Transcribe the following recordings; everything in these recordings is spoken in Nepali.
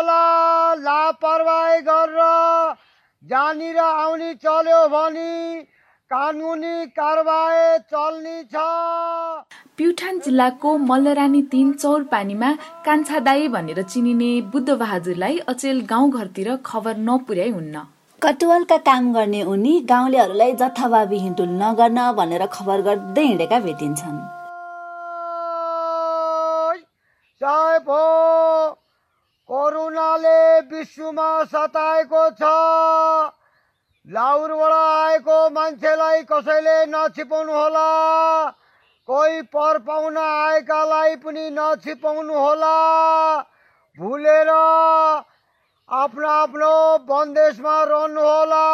गर्नुहोला लापरवाही गरेर जानी र आउने चल्यो भने कानुनी कारवाही चल्ने छ। प्युठान जिल्लाको मल्लरानी तीन चौरपानीमा कान्छादाई भनेर चिनिने बुद्ध बहादुरलाई अचेल गाउँघरतिर खबर नपुर्याइ हुन्न। कटुवालका काम गर्ने उनी गाउँलेहरूलाई जथाभावी हिँडुल नगर्न भनेर खबर गर्दै हिँडेका भेटिन्छन्। कोरोनाले विश्वमा सताएको छ। लाहुरबाट आएको मान्छेलाई कसैले नछिपाउनु होला कोही पर पाउन आएकालाई पनि नछिपाउनु होला भुलेर आफ्नो आफ्नो बन्देशमा रहनु होला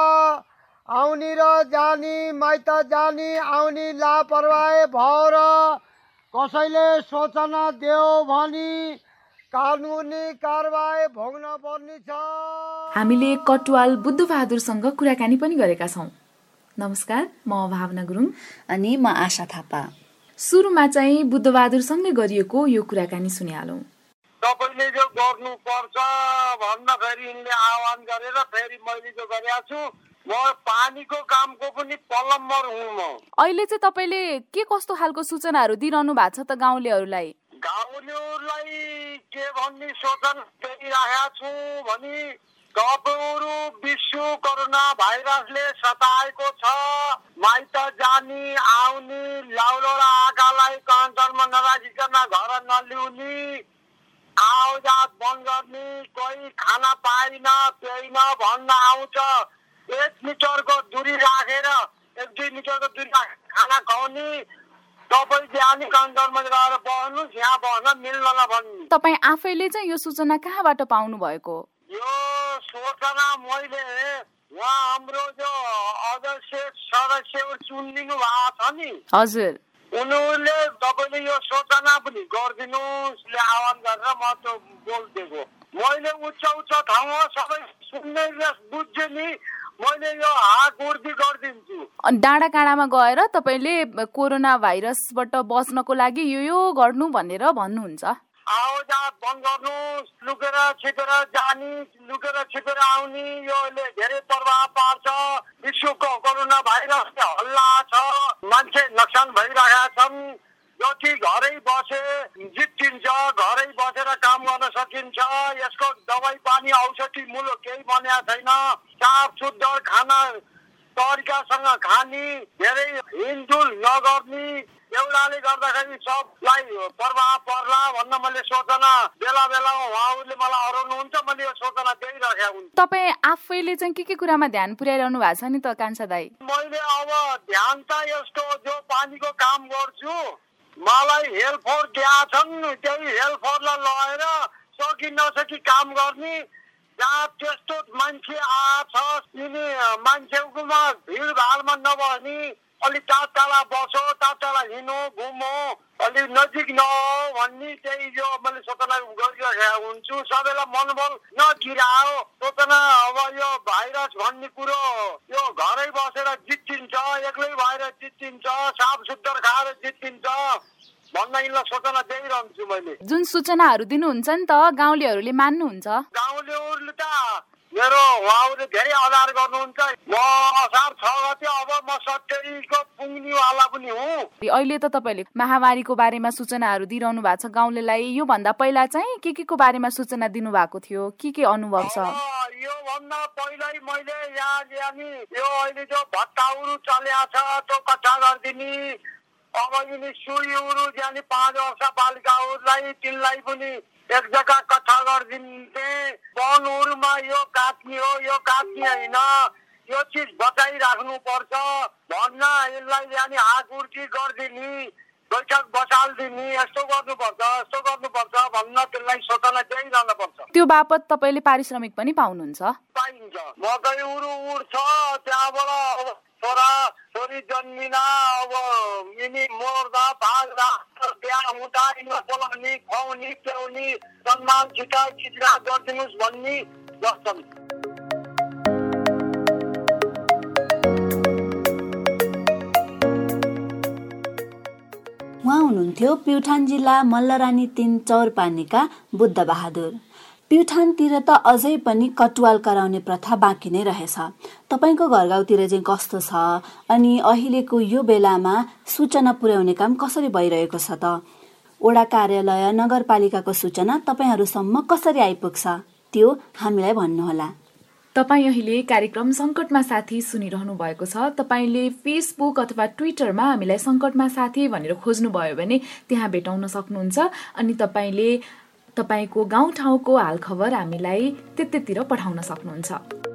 आउने र जाने माइत जाने आउने लापरवाही भएर कसैले सूचना देऊ भने हामीले कटुवाल बुद्ध बहादुरसँग कुराकानी पनि गरेका छौँ। नमस्कार म भावना गुरुङ। अनि म आशा थापा। सुरुमा चाहिँ बुद्ध बहादुरसँगै गरिएको यो कुराकानी सुनिहालौँ। तपाईँले जो गर्नुपर्छ भन्दाखेरि यिनले आह्वान गरेर फेरि मैले जो गरेका छु म पानीको कामको पनि पलम्बर हुँ म। अहिले चाहिँ तपाईँले के कस्तो खालको सूचनाहरू दिइरहनु भएको छ त गाउँलेहरूलाई? गाउँलेहरूलाई के भन्ने सोचन गरिरहेका छु भने तपाईँहरू विश्व कोरोना भाइरसले सताएको छ। माइत जाने आउने लाउलोरा आँखालाई कन्ट्रोलमा नराखिकन घर नल्याउने आवजात बन्द गर्ने कोही खाना पाइन पिइन भन्न आउँछ। एक मिटरको दूरी राखेर एक दुई मिटरको दूरी राखेर खाना खुवाउने तपाईँ बिहानी कन्ट्रोलमा गएर तपाईँ आफैले चाहिँ यो सूचना कहाँबाट पाउनु भएको यो सूचना मैले उहाँ हाम्रो जो अध्यक्ष सदस्य चुनिदिनु भएको छ नि। हजुर। उनीहरूले तपाईँले यो सूचना पनि गरिदिनुहोस् आह्वान गरेर म त्यो बोलिदिएको मैले उच्च उच्च ठाउँमा सबै सुन्ने बुझ्यो नि। मैले यो हात उर्दी गरिदिन्छु। डाँडा काँडामा गएर तपाईँले कोरोना भाइरसबाट बच्नको लागि यो यो गर्नु भनेर भन्नुहुन्छ। आवाजात बन्द गर्नुहोस् लुकेर छिपेर जाने लुकेर छिपेर आउने योले धेरै प्रभाव पार्छ। विश्वको कोरोना भाइरसले हल्ला छ मान्छे नोक्सान भइरहेका छन्। जति घरै बसे जित्तिन्छ घरै बसेर काम गर्न सकिन्छ। यसको दबाई पानी औषधि मूल्य केही बनेको छैन। साफ शुद्ध खाना तरिकासँग खाने धेरै हिँडुल नगर्ने। एउटाले गर्दाखेरि सबलाई प्रभाव पर्ला भन्न मैले सूचना। बेला बेलामा उहाँहरूले मलाई हराउनुहुन्छ मैले यो सूचना दिइरहेका हुन्। तपाईँ आफैले चाहिँ के के कुरामा ध्यान पुर्याइरहनु भएको छ नि त कान्छा दाई? मैले अब ध्यान त यस्तो जो पानीको काम गर्छु मलाई हेल्पफोर दिएका छन् त्यही हेल्पफोरलाई लगेर सकि नसकी काम गर्ने। जहाँ त्यस्तो मान्छे आछ यिनी मान्छेकोमा भिडभाडमा नबस्ने अलिक टाढा बसो टाढा हिँड्नु घुमो अलिक नजिक नहो भन्ने त्यही यो मैले सूचना गरिरहेको हुन्छु। सबैलाई मनोबल नगिराओ सूचना अब यो भाइरस भन्ने कुरो यो घरै बसेर जित्तिन्छ एक्लै भएर जित्तिन्छ साफ सुग्घर खाएर जित्तिन्छ सूचना दिइरहन्छु मैले। जुन सूचनाहरू दिनुहुन्छ नि त गाउँलेहरूले मान्नुहुन्छ? गाउँलेहरूले त मेरो उहाँहरूले धेरै आधार गर्नुहुन्छ। म असार छ गते अब म सत्तरीको पुग्नेवाला पनि हुँ। अहिले त तपाईँले महामारीको बारेमा सूचनाहरू दिइरहनु भएको छ। गाउँलेलाई योभन्दा पहिला चाहिँ के के को बारेमा सूचना दिनुभएको थियो? के के अनुभव छ? अब यो भन्दा पहिल्यै मैले यहाँ यानि यो अहिले जो भत्ताहरू चल्या छ त्यो कट्ठा गरिदिने। अब यिनी सुईहरू जाने पाँच वर्ष बालिकाहरूलाई तिनलाई पनि एक जग्गा कट्ठा गरिदिन्थे काट्ने हो यो काट्ने होइन यो चिज बचाइराख्नु पर्छ। भन्न यसलाई यानि हात उर्की गरिदिने बैठक बसालिदिने यस्तो गर्नुपर्छ यस्तो गर्नुपर्छ भन्न त्यसलाई सूचना दिइरहनु पर्छ। त्यो बापत तपाईँले पारिश्रमिक पनि पाउनुहुन्छ? पाइन्छ। मकै उरु उड्छ त्यहाँबाट अब छोरा छोरी जन्मिना अब यिनी मर्दा भाग्दा बिहा हुँदा बोलाउने खुवाउने प्याउने सम्मान छिटा खिचडा गरिदिनुहोस् भन्ने गर्छन्। हुनुहुन्थ्यो प्युठान जिल्ला मल्लरानी तिन चौरपानीका बुद्ध बहादुर प्युठानतिर त अझै पनि कटुवाल कराउने प्रथा बाँकी नै रहेछ। तपाईँको घर गाउँतिर चाहिँ कस्तो छ? अनि अहिलेको यो बेलामा सूचना पुर्याउने काम कसरी भइरहेको छ त? वडा कार्यालय नगरपालिकाको सूचना तपाईँहरूसम्म कसरी आइपुग्छ? त्यो हामीलाई भन्नुहोला। तपाईँ अहिले कार्यक्रम सङ्कटमा साथी सुनिरहनु भएको छ। तपाईँले फेसबुक अथवा ट्विटरमा हामीलाई सङ्कटमा साथी भनेर खोज्नुभयो भने त्यहाँ भेटाउन सक्नुहुन्छ। अनि तपाईँले तपाईँको गाउँठाउँको हालखबर हामीलाई त्यतिर पठाउन सक्नुहुन्छ।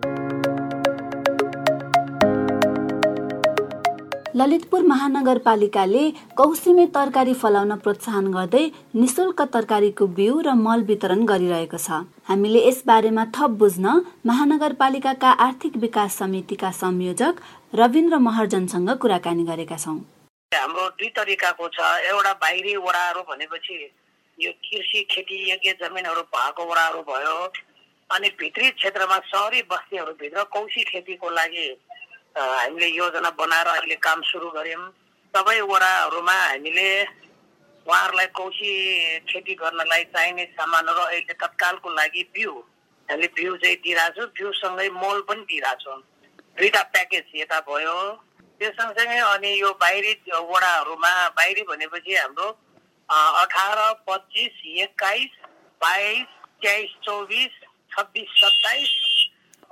ललितपुर महानगरपालिकाले कौसिमे तरकारी फलाउन प्रोत्साहन गर्दै निशुल्क तरकारीको बिउ र मल वितरण गरिरहेको छ। हामीले यस बारेमा थप बुझ्न महानगरपालिकाका आर्थिक विकास समितिका संयोजक रविन्द्र महर्जनसँग कुराकानी गरेका छौँ। हाम्रो दुई तरिकाको छ। एउटा बाहिरी वडाहरू भनेपछि यो कृषि खेती योग्य जमिनहरू भएको वडाहरू भयो। अनि भित्री क्षेत्रमा सहरी बस्तीहरूभित्र कौशी खेतीको लागि हामीले योजना बनाएर अहिले काम सुरु गऱ्यौँ सबै वडाहरूमा हामीले उहाँहरूलाई कौशी खेती गर्नलाई चाहिने सामानहरू अहिले तत्कालको लागि बिउ हामीले बिउ चाहिँ दिइरहेको छु बिउसँगै मल पनि दिइरहेको छौँ दुईवटा प्याकेज यता भयो त्यो सँगसँगै अनि यो बाहिरी वडाहरूमा बाहिरी भनेपछि हाम्रो अठार पच्चिस एक्काइस बाइस तेइस चौबिस छब्बिस सत्ताइस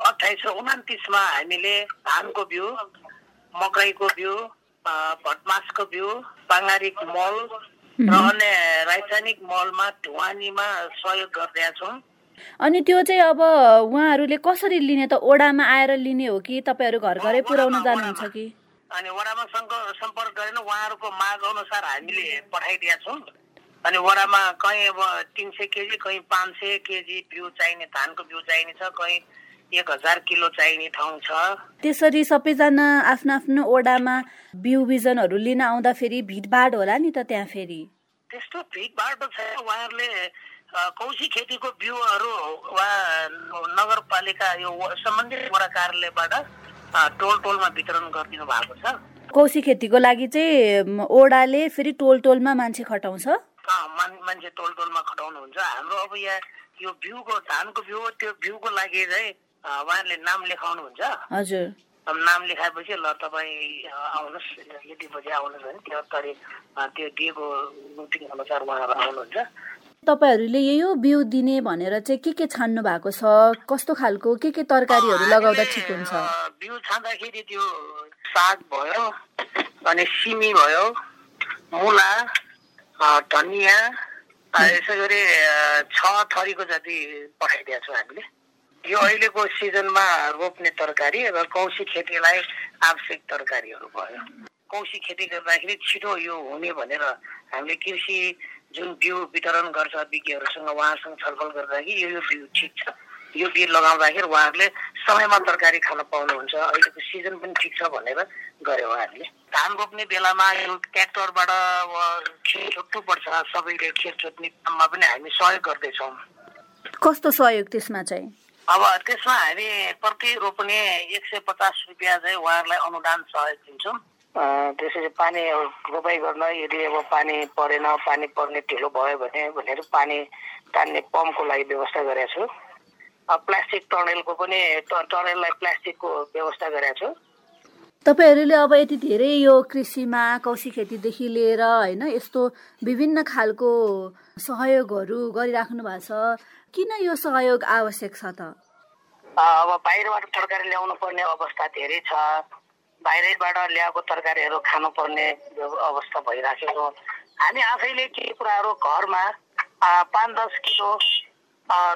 अठाइस र उन्तिसमा हामीले धानको बिउ मकैको बिउ भटमासको बिउ पाङ्गारिक मल र अन्य रासायनिक मलमा ढुवानीमा सहयोग गरिदिएका छौँ। अनि त्यो चाहिँ अब उहाँहरूले कसरी लिने त? ओडामा आएर लिने हो कि तपाईँहरू घर घरै पुर्याउन जानुहुन्छ कि? अनि वडामा सम्पर्क गरेर उहाँहरूको माग अनुसार हामीले पठाइदिएका छौँ। अनि वडामा कहीँ अब तिन सय केजी कहीँ पाँच सय केजी बिउ चाहिने धानको बिउ चाहिने छ कहीँ एक हजार किलो चाहिने ठाउँ छ। त्यसरी सबैजना आफ्नो आफ्नो ओडामा बिउ बिजनहरू लिन आउँदाखेरि भिडभाड होला नि त त्यहाँ फेरि। त्यस्तो भिडभाड त छैन। उहाँहरूले कौशी खेतीको बिउहरू वा नगरपालिका यो सम्बन्धित वडा कार्यालयबाट टोल टोलमा वितरण गरिदिनु भएको छ। कौशी खेतीको लागि चाहिँ ओडाले फेरि टोल टोलमा मान्छे खटाउँछ? मान्छे टोल टोलमा खटाउनुहुन्छ। हाम्रो अब यहाँ यो भ्यूको धानको भ्यू त्यो भ्यूको लागि चाहिँ उहाँहरूले नाम लेखाउनुहुन्छ। हजुर। नाम लेखाएपछि ल तपाईँ आउनुहोस्। यति बजी आउनुहोस् भने त्यो तारिक त्यो दिएको मिटिङ अनुसार उहाँहरू आउनुहुन्छ। तपाईँहरूले यही हो बिउ दिने भनेर चाहिँ के के छान्नु भएको छ? कस्तो खालको के के तरकारीहरू लगाउँदा ठिक हुन्छ? बिउ छान्दाखेरि त्यो साग भयो अनि सिमी भयो मुला धनिया यसै गरी छ थरीको जति पठाइदिएको छौँ हामीले। यो अहिलेको सिजनमा रोप्ने तरकारी र कौशी खेतीलाई आवश्यक तरकारीहरू भयो। कौशी खेती गर्दाखेरि छिटो यो हुने भनेर हामीले कृषि जुन बिउ वितरण गर्छ विज्ञहरूसँग उहाँसँग छलफल गर्दाखेरि यो यो बिउ ठिक छ। यो बिउ लगाउँदाखेरि उहाँहरूले समयमा तरकारी खान पाउनुहुन्छ। अहिलेको सिजन पनि ठिक छ भनेर गरे उहाँहरूले। धान रोप्ने बेलामा यो ट्र्याक्टरबाट खेत जोत्नुपर्छ सबैले खेत जोत्ने काममा पनि हामी सहयोग गर्दैछौँ। कस्तो सहयोग त्यसमा चाहिँ? अब त्यसमा हामी प्रति रोप्ने एक सय पचास रुपियाँ चाहिँ उहाँहरूलाई अनुदान सहयोग दिन्छौँ। त्यसरी पानी रोपाइ गर्न यदि अब पानी परेन पानी पर्ने ढिलो भयो भने भनेर पानी तान्ने पम्पको लागि व्यवस्था गरेको छु। प्लास्टिक टनेलको पनि टनेललाई प्लास्टिकको व्यवस्था गरेको छु। तपाईँहरूले अब यति धेरै यो कृषिमा कौशी खेतीदेखि लिएर होइन यस्तो विभिन्न खालको सहयोगहरू गरिराख्नु भएको छ किन यो सहयोग आवश्यक छ त? अब बाहिरबाट तरकारी ल्याउनु पर्ने अवस्था धेरै छ। बाहिरबाट ल्याएको तरकारीहरू खानुपर्ने अवस्था भइराखेको। हामी आफैले केही कुराहरू घरमा पाँच दस किलो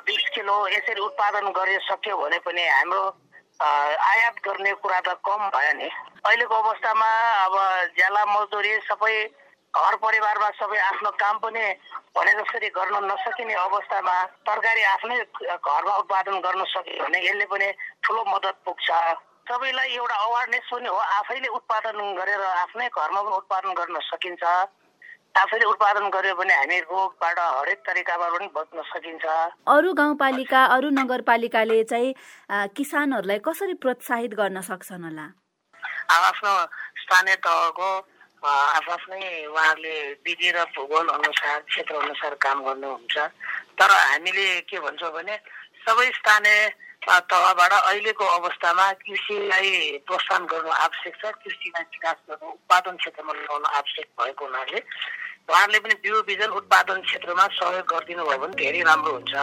बिस किलो यसरी उत्पादन गर्न सक्यो भने पनि हाम्रो आयात गर्ने कुरा त कम भयो नि। अहिलेको अवस्थामा अब ज्याला मजदुरी सबै घर परिवारमा सबै आफ्नो काम पनि भने जसरी गर्न नसकिने अवस्थामा तरकारी आफ्नै घरमा उत्पादन गर्न सक्यो भने यसले पनि ठुलो मद्दत पुग्छ। सबैलाई एउटा अवेरनेस पनि हो आफैले उत्पादन गरेर आफ्नै घरमा पनि उत्पादन गर्न सकिन्छ। आफैले उत्पादन गर्यो भने हामी रोगबाट हरेक तरिकाबाट पनि बच्न सकिन्छ। अरू गाउँपालिका अरू नगरपालिकाले चाहिँ किसानहरूलाई कसरी प्रोत्साहित गर्न सक्छन् होला? आफ्नो स्थानीय तहको आफ्नै उहाँहरूले विधि र भूगोल अनुसार क्षेत्र अनुसार काम गर्नुहुन्छ। तर हामीले के भन्छौँ भने सबै स्थानीय तहबाट अहिलेको अवस्थामा कृषिलाई प्रोत्साहन गर्नु आवश्यक छ। कृषिलाई विकास गर्नु उत्पादन क्षेत्रमा लगाउनु आवश्यक भएको हुनाले उहाँहरूले पनि बिउ बिजन उत्पादन क्षेत्रमा सहयोग गरिदिनु भयो भने धेरै राम्रो हुन्छ।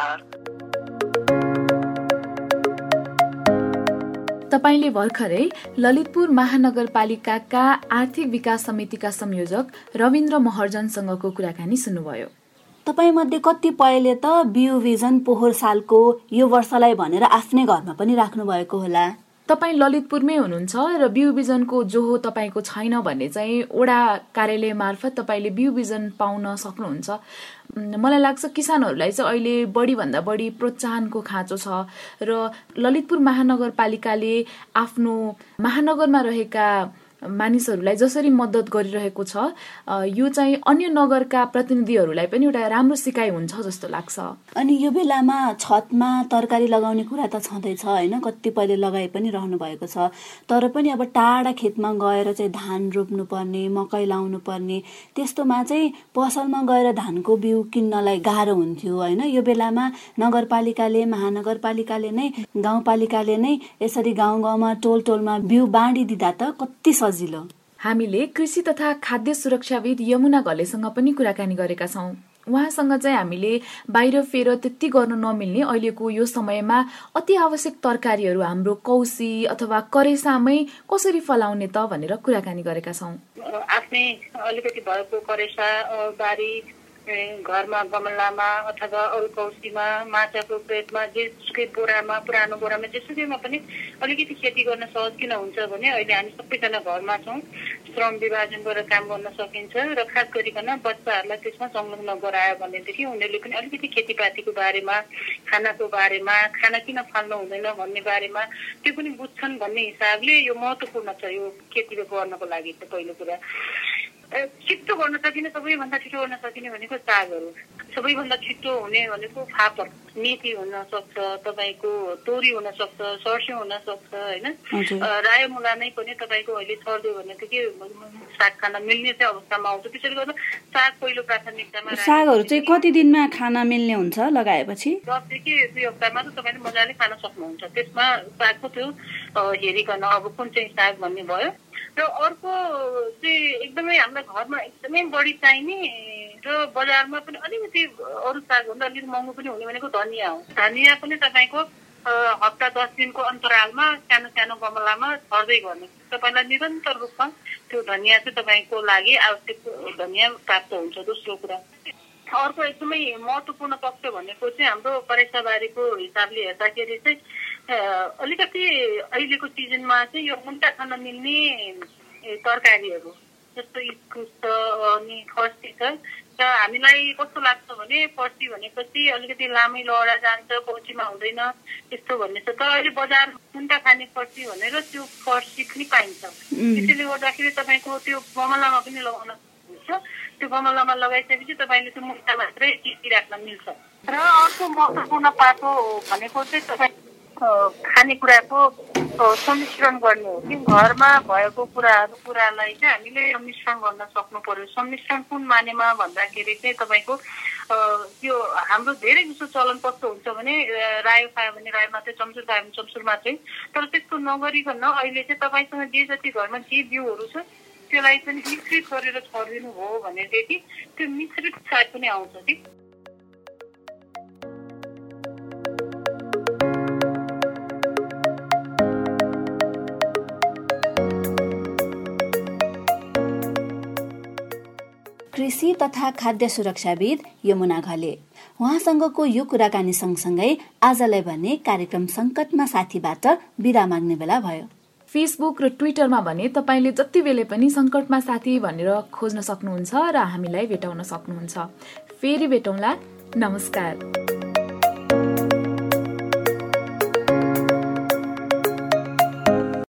तपाईँले भर्खरै ललितपुर महानगरपालिकाका आर्थिक विकास समितिका संयोजक रविन्द्र महर्जनसँगको कुराकानी सुन्नुभयो। तपाईँमध्ये कतिपयले त बिउ भिजन पोहोर सालको यो वर्षलाई भनेर आफ्नै घरमा पनि राख्नु भएको होला। तपाईँ ललितपुरमै हुनुहुन्छ र बिउ बिजनको जो हो तपाईँको छैन भने चाहिँ ओडा कार्यालय मार्फत तपाईँले बिउ बिजन पाउन सक्नुहुन्छ। मलाई लाग्छ किसानहरूलाई चाहिँ अहिले बढीभन्दा बढी प्रोत्साहनको खाँचो छ र ललितपुर महानगरपालिकाले आफ्नो महानगरमा रहेका मानिसहरूलाई जसरी मद्दत गरिरहेको छ यो चाहिँ अन्य नगरका प्रतिनिधिहरूलाई पनि एउटा राम्रो सिकाइ हुन्छ जस्तो लाग्छ। अनि यो बेलामा छतमा तरकारी लगाउने कुरा त छँदैछ होइन? कतिपयले लगाइ पनि रहनु भएको छ। तर पनि अब टाढा खेतमा गएर चाहिँ धान रोप्नु पर्ने मकै लाउनु पर्ने त्यस्तोमा चाहिँ पसलमा गएर धानको बिउ किन्नलाई गाह्रो हुन्थ्यो होइन? यो बेलामा नगरपालिकाले महानगरपालिकाले नै गाउँपालिकाले नै यसरी गाउँ गाउँमा टोल टोलमा बिउ बाँडिदिँदा त कति सजिलो हामीले कृषि तथा खाद्य सुरक्षाविद यमुना घलेसँग पनि कुराकानी गरेका छौँ। उहाँसँग चाहिँ हामीले बाहिर फेर त्यति गर्न नमिल्ने अहिलेको यो समयमा अति आवश्यक तरकारीहरू हाम्रो कौसी अथवा करेसामै कसरी फलाउने त भनेर कुराकानी गरेका छौँ। आफ्नै अलिकति भएको करेसा बारी घरमा गमलामा अथवा अरू कौसीमा माछाको प्लेटमा जेसुकै बोरामा पुरानो बोरामा जेसुकैमा पनि अलिकति खेती गर्न सहज किन हुन्छ भने अहिले हामी सबैजना घरमा छौँ। श्रम विभाजन गरेर काम गर्न सकिन्छ र खास गरिकन बच्चाहरूलाई त्यसमा संलग्न गरायो भनेदेखि उनीहरूले पनि अलिकति खेतीपातीको बारेमा खानाको बारेमा खाना किन फाल्नु हुँदैन भन्ने बारेमा त्यो पनि बुझ्छन् भन्ने हिसाबले यो महत्त्वपूर्ण छ यो खेती गर्नको लागि चाहिँ पहिलो कुरा। छिट्टो गर्न सकिने सबैभन्दा छिटो गर्न सकिने भनेको सागहरू। सबैभन्दा छिटो हुने भनेको फापर। मेथी हुन सक्छ तपाईँको तोरी हुन सक्छ सर्स्यौँ हुन सक्छ होइन रायो मुला नै पनि तपाईँको अहिले छरिदियो भनेदेखि साग खान मिल्ने चाहिँ अवस्थामा आउँछ। त्यसैले गर्दा साग पहिलो प्राथमिकतामा सागहरू चाहिँ कति दिनमा खाना मिल्ने हुन्छ लगाएपछि? दसदेखि दुई हप्तामा त तपाईँले मजाले खान सक्नुहुन्छ। त्यसमा सागको त्यो हेरिकन अब कुन चाहिँ साग भन्ने भयो? र अर्को चाहिँ एकदमै हामीलाई घरमा एकदमै बढी चाहिने र बजारमा पनि अलिकति अरू सागभन्दा अलिक महँगो पनि हुने भनेको धनियाँ हो। धनियाँ पनि तपाईँको हप्ता दस दिनको अन्तरालमा सानो सानो गमलामा छर्दै गर्ने। तपाईँलाई निरन्तर रूपमा त्यो धनियाँ चाहिँ तपाईँको लागि आवश्यक धनियाँ प्राप्त हुन्छ दोस्रो कुरा। अर्को एकदमै महत्त्वपूर्ण पक्ष भनेको चाहिँ हाम्रो परेसाबारीको हिसाबले हेर्दाखेरि चाहिँ अलिकति अहिलेको सिजनमा चाहिँ यो मुन्टा खान मिल्ने तरकारीहरू जस्तो इस्कुस छ अनि फर्सी छ। र हामीलाई कस्तो लाग्छ भने फर्सी भनेपछि अलिकति लामै लहरा जान्छ पौचीमा हुँदैन त्यस्तो भन्ने छ। तर अहिले बजार मुन्टा खाने फर्सी भनेर त्यो फर्सी पनि पाइन्छ। त्यसैले गर्दाखेरि तपाईँको त्यो गमलामा पनि लगाउन हुन्छ त्यो गमलामा लगाइसकेपछि तपाईँले त्यो मुन्टा मात्रै टिपिराख्न मिल्छ। र अर्को महत्त्वपूर्ण पाटो भनेको चाहिँ तपाईँ खानेकुराको सम्मिश्रण गर्ने हो कि घरमा भएको कुराहरू कुरालाई चाहिँ हामीले सम्मिश्रण गर्न सक्नु पर्यो सम्मिश्रण कुन मानेमा भन्दाखेरि चाहिँ तपाईँको अ, यो हाम्रो धेरै जस्तो चलन कस्तो हुन्छ भने रायो खायो भने रायो मात्रै चम्सुर खायो भने चम्सुर मात्रै तर त्यस्तो नगरिकन अहिले चाहिँ तपाईँसँग जे जति घरमा जे बिउहरू छ त्यसलाई पनि मिश्रित गरेर छरिदिनु भयो भनेदेखि त्यो मिश्रित साग पनि आउँछ कि कृषि तथा खाद्य सुरक्षाविद यमुना घले। उहाँसँगको यो कुराकानी सँगसँगै आजलाई भने कार्यक्रम सङ्कटमा साथीबाट बिदा माग्ने बेला भयो। फेसबुक र ट्विटरमा भने तपाईँले जति बेले पनि सङ्कटमा साथी भनेर खोज्न सक्नुहुन्छ र हामीलाई भेटाउन सक्नुहुन्छ। फेरि भेटौँला। नमस्कार।